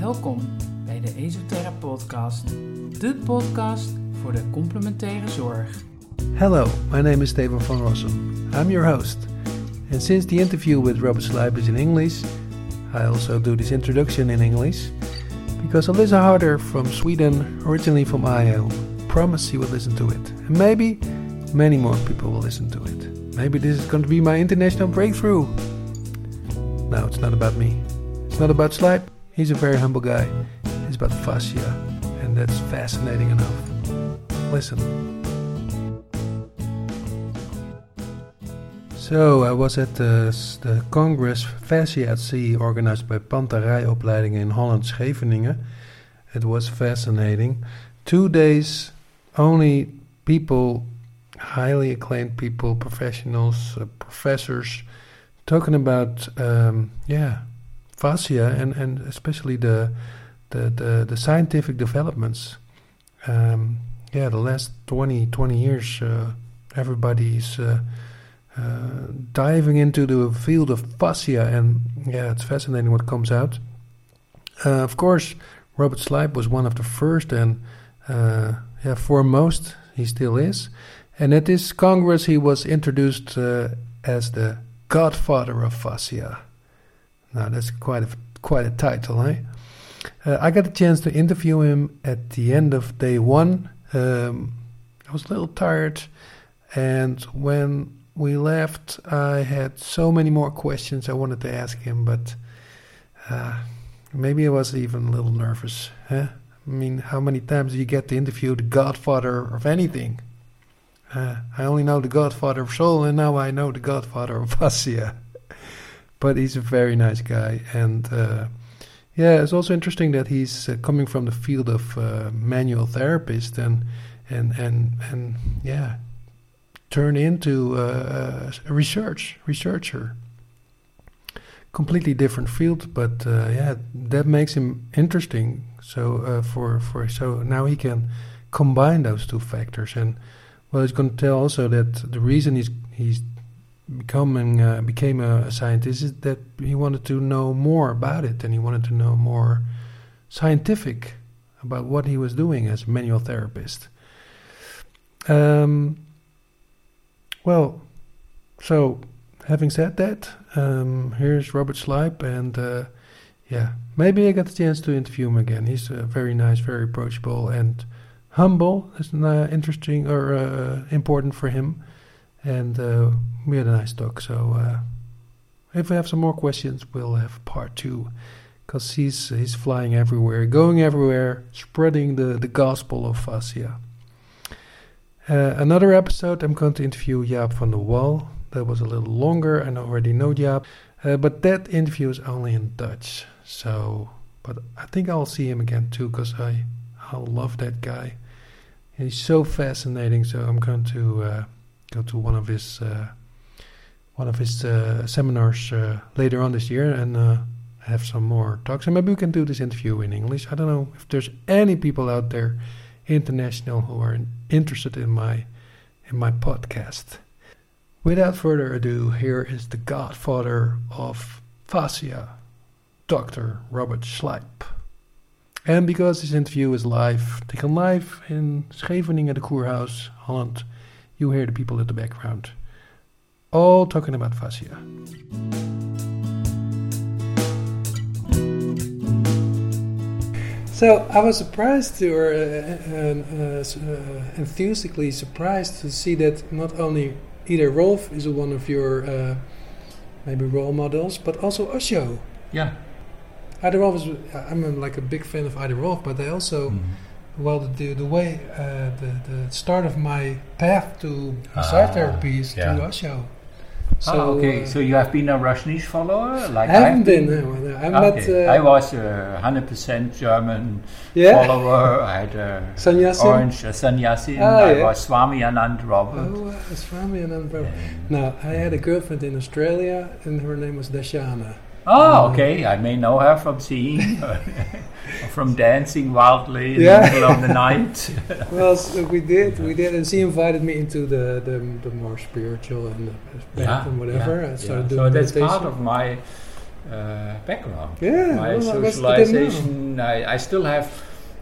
Welkom bij de Esoterra Podcast, de podcast voor de complementaire zorg. Hello, my name is Steven van Rossum. I'm your host. And since the interview with Robert Slijp is in English, I also do this introduction in English. Because Alyssa Harder from Sweden, originally from IO, promised she would listen to it. And maybe many more people will listen to it. Maybe this is going to be my international breakthrough. No, it's not about me. It's not about Slijp. He's a very humble guy. He's about fascia. And that's fascinating enough. Listen. So I was at the, the Congress Fascia at Sea organized by Panterijopleidingen in Holland, Scheveningen. It was fascinating. Two days, only people, highly acclaimed people, professionals, uh, professors, talking about um, yeah, fascia and, and especially the the, the, the scientific developments. Um, yeah, the last 20, 20 years, uh, everybody's uh, uh, diving into the field of fascia, and yeah, it's fascinating what comes out. Uh, of course, Robert Schleip was one of the first and uh, yeah, foremost, he still is. And at this Congress, he was introduced uh, as the godfather of fascia. Now, that's quite a, quite a title, eh? Uh, I got a chance to interview him at the end of day one. Um, I was a little tired, and when we left, I had so many more questions I wanted to ask him, but uh, maybe I was even a little nervous. Huh? I mean, how many times do you get to interview the godfather of anything? Uh, I only know the godfather of soul, and now I know the godfather of fascia. But he's a very nice guy, and uh, yeah, it's also interesting that he's uh, coming from the field of uh, manual therapist and and and and yeah, turn into uh, a research researcher. Completely different field, but uh, yeah, that makes him interesting. So uh, for for so now he can combine those two factors, and well, he's going to tell also that the reason he's he's becoming uh, became a, a, scientist is that he wanted to know more about it and he wanted to know more scientific about what he was doing as a manual therapist. Um, well, so having said that, um, here's Robert Schleip, and uh, yeah, maybe I get the chance to interview him again. He's uh, very nice, very approachable, and humble. Uh, interesting or uh, important for him and uh, we had a nice talk. So uh, if we have some more questions, we'll have part two, because he's he's flying everywhere, going everywhere, spreading the the gospel of fascia. Uh, another episode, I'm going to interview Jaap van der Wal. That was a little longer, and I already know Jaap, uh, but that interview is only in Dutch. So, but I think I'll see him again too, because I I love that guy. He's so fascinating. So I'm going to uh, go to one of his uh, one of his uh, seminars uh, later on this year and have some more talks. And maybe we can do this interview in English. I don't know if there's any people out there international who are interested in my in my podcast. Without further ado, here is the godfather of fascia, Dr. Robert Schleip. And because this interview is live, taken live in Scheveningen, at the Kurhaus, Holland, you hear the people in the background all talking about fascia. So I was surprised to, or uh, uh, uh, enthusiastically surprised to see that not only Ida Rolf is one of your uh, maybe role models, but also Osho. Yeah. Ida Rolf is, I'm like a big fan of Ida Rolf, but they also mm-hmm well, the the way uh, the the start of my path to massage therapy is yeah. through Osho. So, oh, okay. Uh, so you have been a Rajneesh follower, like I haven't been. been? I okay. Uh, I was a hundred percent German yeah? follower. I had a Sannyasin? orange a sannyasin. Ah, I yeah. was Swami Anand Robert. Oh, uh, Swami Anand Robert. no, I had a girlfriend in Australia, and her name was Dashana. Oh, okay. I may know her from seeing, from dancing wildly in yeah. the middle of the night. well, so we did, we did, and she invited me into the the, the more spiritual and the yeah, and whatever. Yeah, I started yeah. doing so that's part of my uh, background. Yeah, my well, socialization I, I still have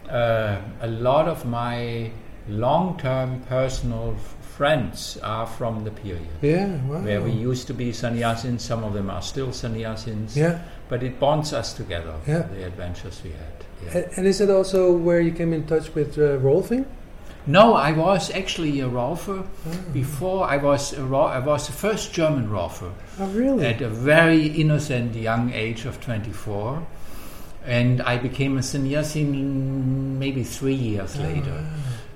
uh, a lot of my long-term personal friends are from the period Yeah, wow. where we used to be sannyasins. Some of them are still sannyasins. Yeah. But it bonds us together. Yeah. The adventures we had. Yeah. A- And is it also where you came in touch with uh, Rolfing? No, I was actually a Rolfer. Oh. Before I was a I was the first German Rolfer Oh, really? at a very innocent young age of 24. And I became a sannyasin maybe three years later.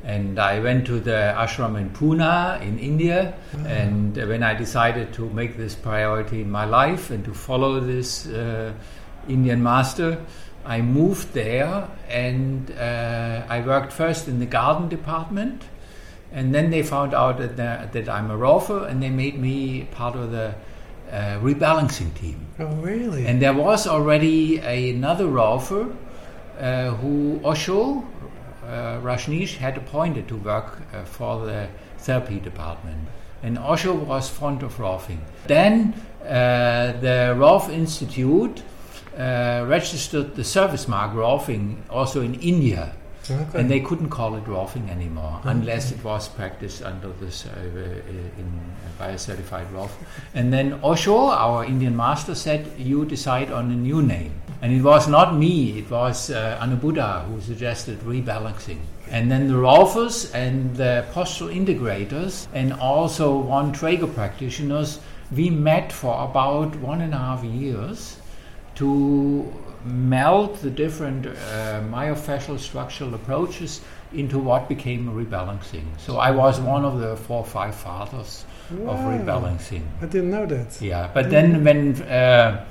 And I went to the ashram in Pune in India. And uh, when I decided to make this priority in my life and to follow this uh, Indian master, I moved there and uh, I worked first in the garden department. And then they found out that, the, that I'm a Rolfer and they made me part of the uh, rebalancing team. Oh, really? And there was already a, another Rolfer uh, who Osho uh, Rajneesh had appointed to work uh, for the therapy department. And Osho was fond of Rolfing. Then uh, the Rolf Institute uh, registered the service mark Rolfing also in India. Okay. And they couldn't call it Rolfing anymore unless it was practiced under this uh, uh, in by a certified rough. And then Osho, our Indian master, said, "You decide on a new name." And it was not me; it was uh, Anubuddha who suggested rebalancing. And then the Rolfers and the postural integrators, and also one Trager practitioners, we met for about one and a half years to meld the different uh, myofascial structural approaches into what became rebalancing. So I was one of the four or five fathers of rebalancing. I didn't know that. Yeah, but then when uh,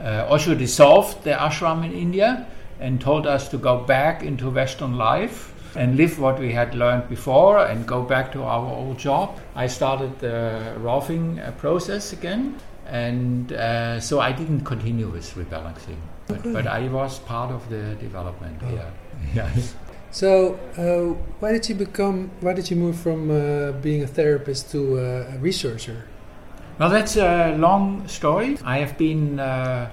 uh, Osho dissolved the ashram in India and told us to go back into Western life and live what we had learned before and go back to our old job, I started the Rolfing uh, process again. And uh, so I didn't continue with rebalancing, but, Okay. but I was part of the development. Oh. Yeah, yeah. So, uh, why did you become? Why did you move from uh, being a therapist to uh, a researcher? Well, that's a long story. I have been uh,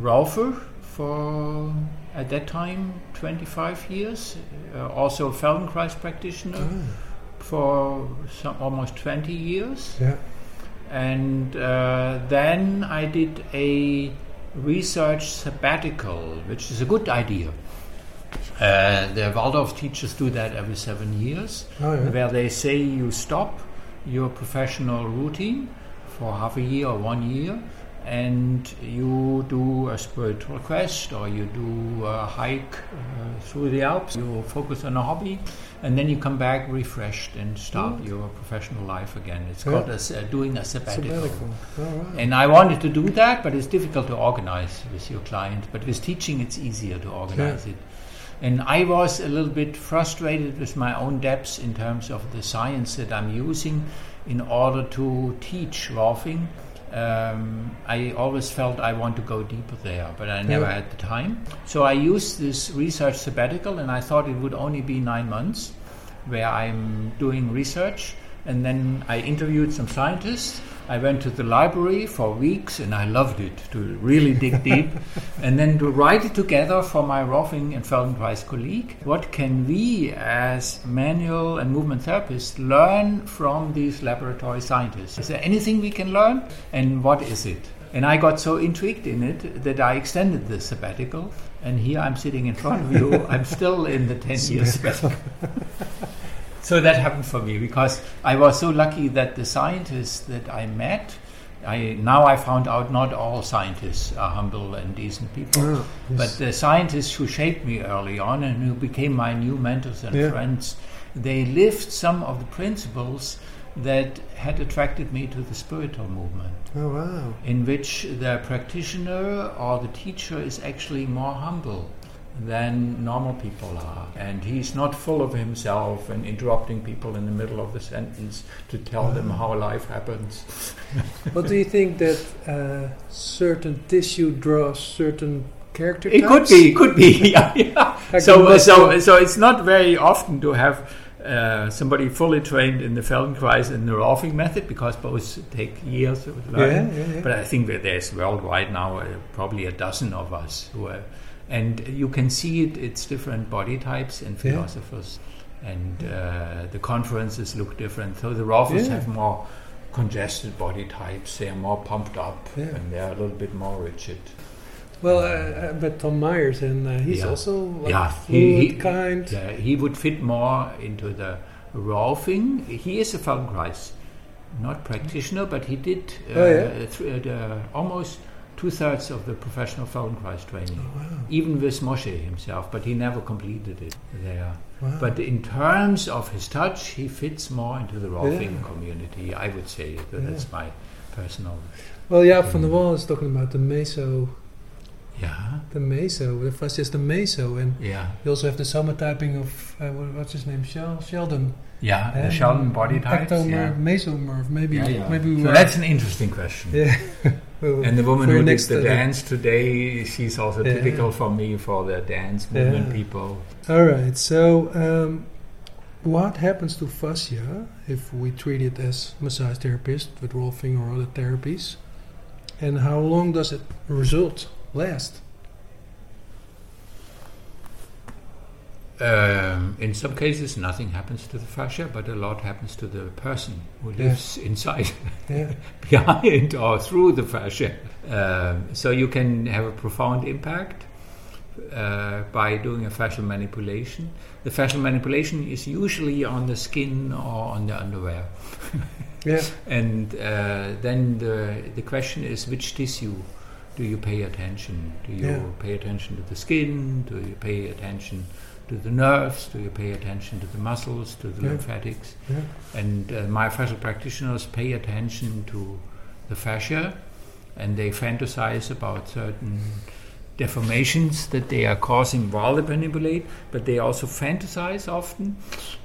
Rolfer for, at that time, 25 years. Uh, also a Feldenkrais practitioner Ah, for some, almost 20 years. yeah. And uh, then I did a research sabbatical, which is a good idea. Uh, the Waldorf teachers do that every seven years Oh, yeah. where they say you stop your professional routine for half a year or one year and you do a spiritual quest or you do a hike uh, through the Alps, you focus on a hobby, and then you come back refreshed and start Mm. your professional life again. It's Yeah. called a uh, doing a sabbatical. Sabbatical. Wow. And I wanted to do that, but it's difficult to organize with your client. But with teaching, it's easier to organize it. And I was a little bit frustrated with my own depths in terms of the science that I'm using in order to teach Rolfing. Um, I always felt I want to go deeper there, but I never Yeah. had the time. So I used this research sabbatical, and I thought it would only be nine months where I'm doing research. And then I interviewed some scientists. I went to the library for weeks and I loved it to really dig deep. And then to write it together for my Rolfing and Feldenkrais colleague. What can we as manual and movement therapists learn from these laboratory scientists? Is there anything we can learn? And what is it? And I got so intrigued in it that I extended the sabbatical. And here I'm sitting in front of you. I'm still in the 10 year sabbatical. So that happened for me because I was so lucky that the scientists that I met, I now I found out not all scientists are humble and decent people, Oh, but the scientists who shaped me early on and who became my new mentors and Yeah. friends, they lived some of the principles that had attracted me to the spiritual movement oh, wow. in which the practitioner or the teacher is actually more humble than normal people are. And he's not full of himself and interrupting people in the middle of the sentence to tell them how life happens. Well, do you think that uh, certain tissue draws certain character It could be, it could be. yeah, yeah. Like So, the so, so it's not very often to have uh, somebody fully trained in the Feldenkrais and the Rolfing method because both take years of Yeah, yeah, yeah. But I think that there's worldwide now uh, probably a dozen of us who are And you can see it, it's different body types Yeah. philosophers. And uh, the conferences look different. So the Rolfers Yeah. have more congested body types, they are more pumped up, Yeah. and they are a little bit more rigid. Well, uh, uh, but Tom Myers, and uh, he's Yeah. also like Yeah, fluid, he- he- kind. Yeah, he would fit more into the Rolfing. He is a Feldenkrais, not practitioner, but he did uh, Oh, yeah? th- uh, almost two thirds of the professional Feldenkrais training, Oh, wow. even with Moshe himself, but he never completed it there. wow. But in terms of his touch, he fits more into the Rolfing Yeah. community, I would say. That Yeah. That's my personal. well, yeah, van der Wal is talking about the meso, Yeah, the meso, the fascia is the meso, and yeah, you also have the somotyping of uh, what's his name, Shel- Sheldon. yeah. The Um, Sheldon body types. Ectomorph, Yeah. mesomorph, maybe, Yeah, yeah. maybe. so that's an interesting question. yeah. And the woman who did the dance today, she's also Yeah. typical for me for the dance movement Yeah. people. All right. So, um, what happens to fascia if we treat it as massage therapist with rolfing or other therapies, and how long does it result last? Um, in some cases, nothing happens to the fascia, but a lot happens to the person who Yeah. lives inside, Yeah. behind, or through the fascia. Um, so you can have a profound impact uh, by doing a fascial manipulation. The fascial manipulation is usually on the skin or on the underwear. Yeah. And uh, then the the question is which tissue do you pay attention? Do you Yeah. pay attention to the skin? Do you pay attention to the nerves? Do you pay attention to the muscles? To the Yeah. lymphatics? Yeah. And uh, my fascial practitioners pay attention to the fascia, and they fantasize about certain deformations that they are causing while they manipulate, but they also fantasize often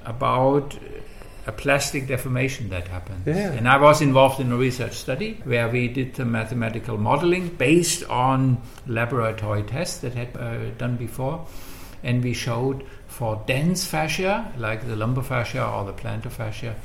about a plastic deformation that happens. Yeah. And I was involved in a research study where we did the mathematical modeling based on laboratory tests that had uh, done before, and we showed for dense fascia like the lumbar fascia or the plantar fascia.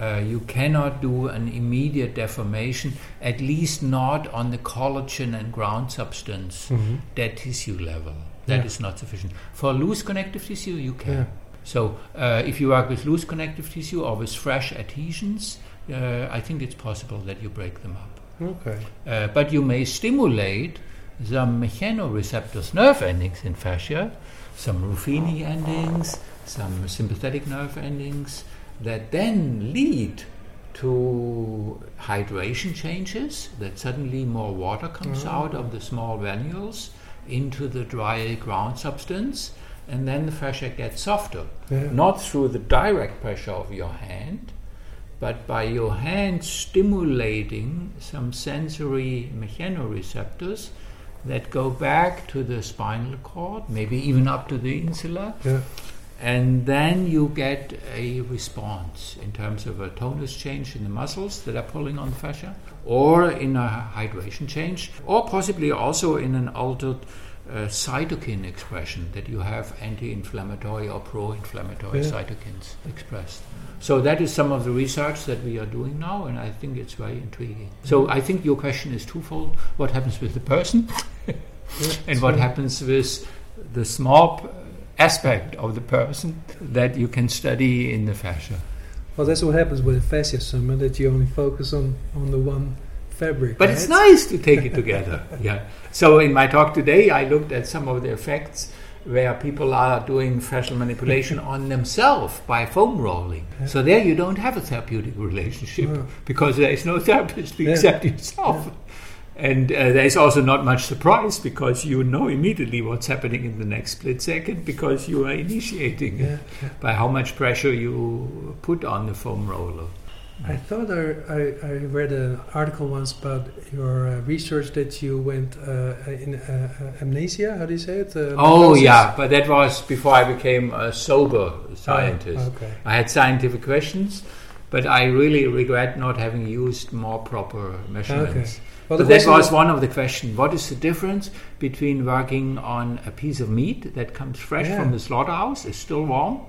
Uh, you cannot do an immediate deformation, at least not on the collagen and ground substance Mhm. dead tissue level. That is Yeah. not sufficient. For loose connective tissue, you can. Yeah. So, uh, if you work with loose connective tissue or with fresh adhesions, uh, I think it's possible that you break them up. Okay. Uh, but you may stimulate some mechanoreceptors, nerve endings in fascia, some Ruffini endings, some sympathetic nerve endings, that then lead to hydration changes, that suddenly more water comes Oh. out of the small venules into the dry ground substance, and then the fascia gets softer Yeah. not through the direct pressure of your hand, but by your hand stimulating some sensory mechanoreceptors that go back to the spinal cord, maybe even up to the insula, Yeah. and then you get a response in terms of a tonus change in the muscles that are pulling on the fascia, or in a hydration change, or possibly also in an altered uh, cytokine expression that you have anti-inflammatory or pro-inflammatory Yeah. cytokines expressed. So that is some of the research that we are doing now, and I think it's very intriguing. So I think your question is twofold: what happens with the person, Yeah. and what happens with the small aspect of the person that you can study in the fascia. Well, that's what happens with a fascia summit that you only focus on on the one fabric. But it's nice to take it together. yeah. So in my talk today, I looked at some of the effects where people are doing fascial manipulation on themselves by foam rolling. Yeah. So there you don't have a therapeutic relationship Oh. because there is no therapist Yeah. except yourself. And uh, there is also not much surprise because you know immediately what's happening in the next split second because you are initiating it Yeah. yeah. by how much pressure you put on the foam roller. I thought I, I, I read an article once about your uh, research that you went uh, in uh, uh, amnesia. How do you say it? Uh, Oh yeah, but that was before I became a sober scientist. Oh, okay. I had scientific questions, but I really regret not having used more proper measurements. Okay. Well, but that was one of the questions. What is the difference between working on a piece of meat that comes fresh Yeah. from the slaughterhouse, is still warm,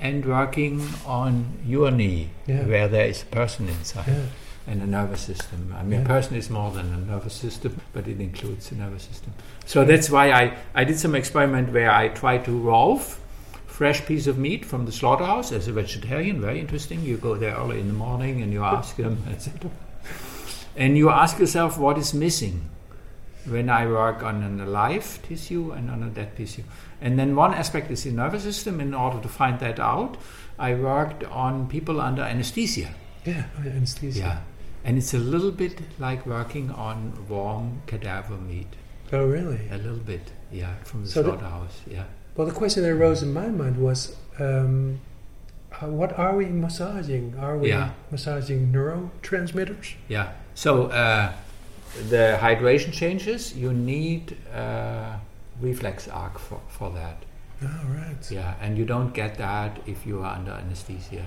and working on your knee, Yeah. where there is a person inside? Yeah. and the nervous system. I mean, a person is more than a nervous system, but it includes the nervous system. So that's why I, I did some experiment where I tried to raw fresh piece of meat from the slaughterhouse as a vegetarian. Very interesting. You go there early in the morning and you ask them, etc. And you ask yourself what is missing when I work on an alive tissue and on a dead tissue. And then one aspect is the nervous system. In order to find that out, I worked on people under anesthesia. Yeah, oh, anesthesia. Yeah. And it's a little bit like working on warm cadaver meat. Oh, really? A little bit, yeah, from the So slaughterhouse, yeah. Well, the question that arose in my mind was, um, uh, what are we massaging? Are we Yeah. massaging neurotransmitters? Yeah. So uh, the hydration changes. You need uh, reflex arc for, for that. Oh, right. Yeah, and you don't get that if you are under anesthesia.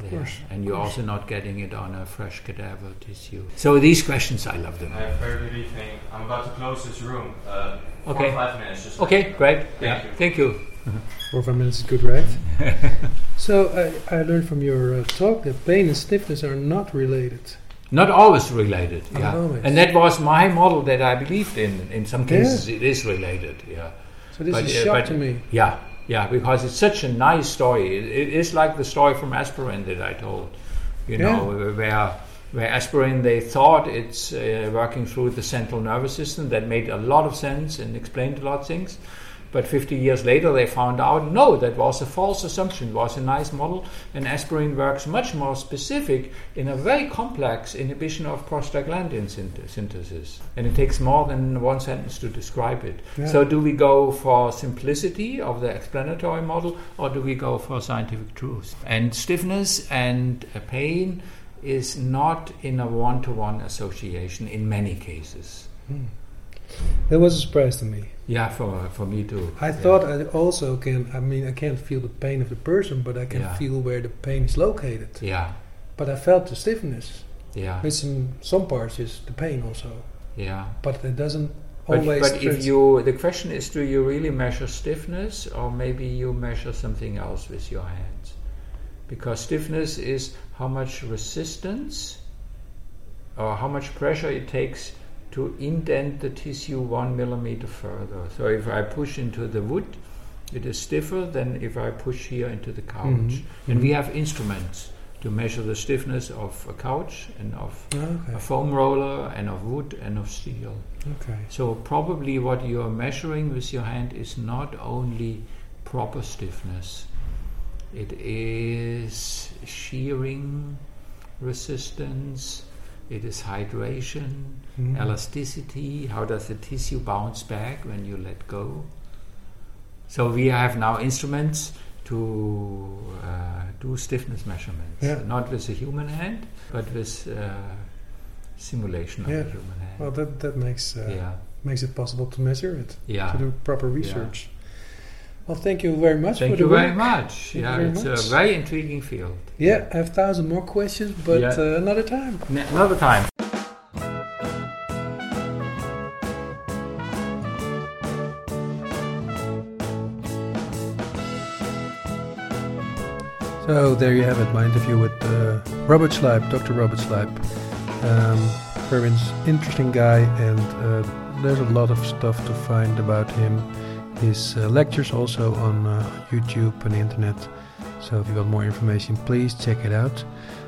Of course, And you're course. also not getting it on a fresh cadaver tissue. So these questions, I love them. Hi, very good evening. I'm about to close this room. Uh, four Okay. five minutes. Just Okay, great. Thank yeah, you. thank you. Four or five minutes is good, right? so I, I learned from your uh, talk that pain and stiffness are not related. Not always related. Not Yeah, always. and that was my model that I believed in. In some cases, it is related. Yeah. So this But, is uh, shock to me. Yeah, yeah, because it's such a nice story. It, it is like the story from aspirin that I told. You Yeah. know, where where aspirin they thought it's uh, working through the central nervous system. That made a lot of sense and explained a lot of things. But 50 years later, they found out no, that was a false assumption. It was a nice model, and aspirin works much more specific in a very complex inhibition of prostaglandin synt- synthesis. And it takes more than one sentence to describe it. Yeah. So, do we go for simplicity of the explanatory model, or do we go for scientific truth? And stiffness and uh, pain is not in a one to one association in many cases. Hmm. That was a surprise to me. Yeah, for, for me too. I Yeah. thought I also can. I mean, I can't feel the pain of the person, but I can Yeah. feel where the pain is located. Yeah, But I felt the stiffness, yeah, which in some parts is the pain also. yeah. But it doesn't But, always. but if you, the question is, do you really measure stiffness, or maybe you measure something else with your hands? Because stiffness is how much resistance or how much pressure it takes to indent the tissue one millimeter further. So if I push into the wood, it is stiffer than if I push here into the couch. Mhm, And we have instruments to measure the stiffness of a couch and of Okay. a foam roller and of wood and of steel. Okay. So probably what you are measuring with your hand is not only proper stiffness. It is shearing resistance, it is hydration, Mhm. elasticity, how does the tissue bounce back when you let go. So we have now instruments to uh, do stiffness measurements, Yeah. not with a human hand, but with uh, simulation of Yeah. a human hand. Well, that that makes uh, yeah, makes it possible to measure it, yeah. to do proper research. Well, thank you very much. Thank for the you very much. Thank yeah, very it's much. a very intriguing field. Yeah, I have a thousand more questions, but Yeah. uh, another time. N- another time. So there you have it, my interview with uh, Robert Schleip, Dr. Robert Schleip. Um, very interesting guy, and uh, there's a lot of stuff to find about him. His uh, lectures also on uh, YouTube and the internet. So if you want more information, please check it out.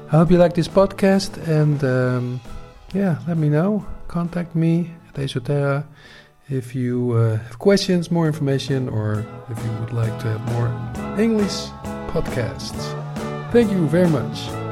I hope you like this podcast, and um, yeah, let me know. Contact me at Esoterra if you uh, have questions, more information, or if you would like to have more English podcasts. Thank you very much.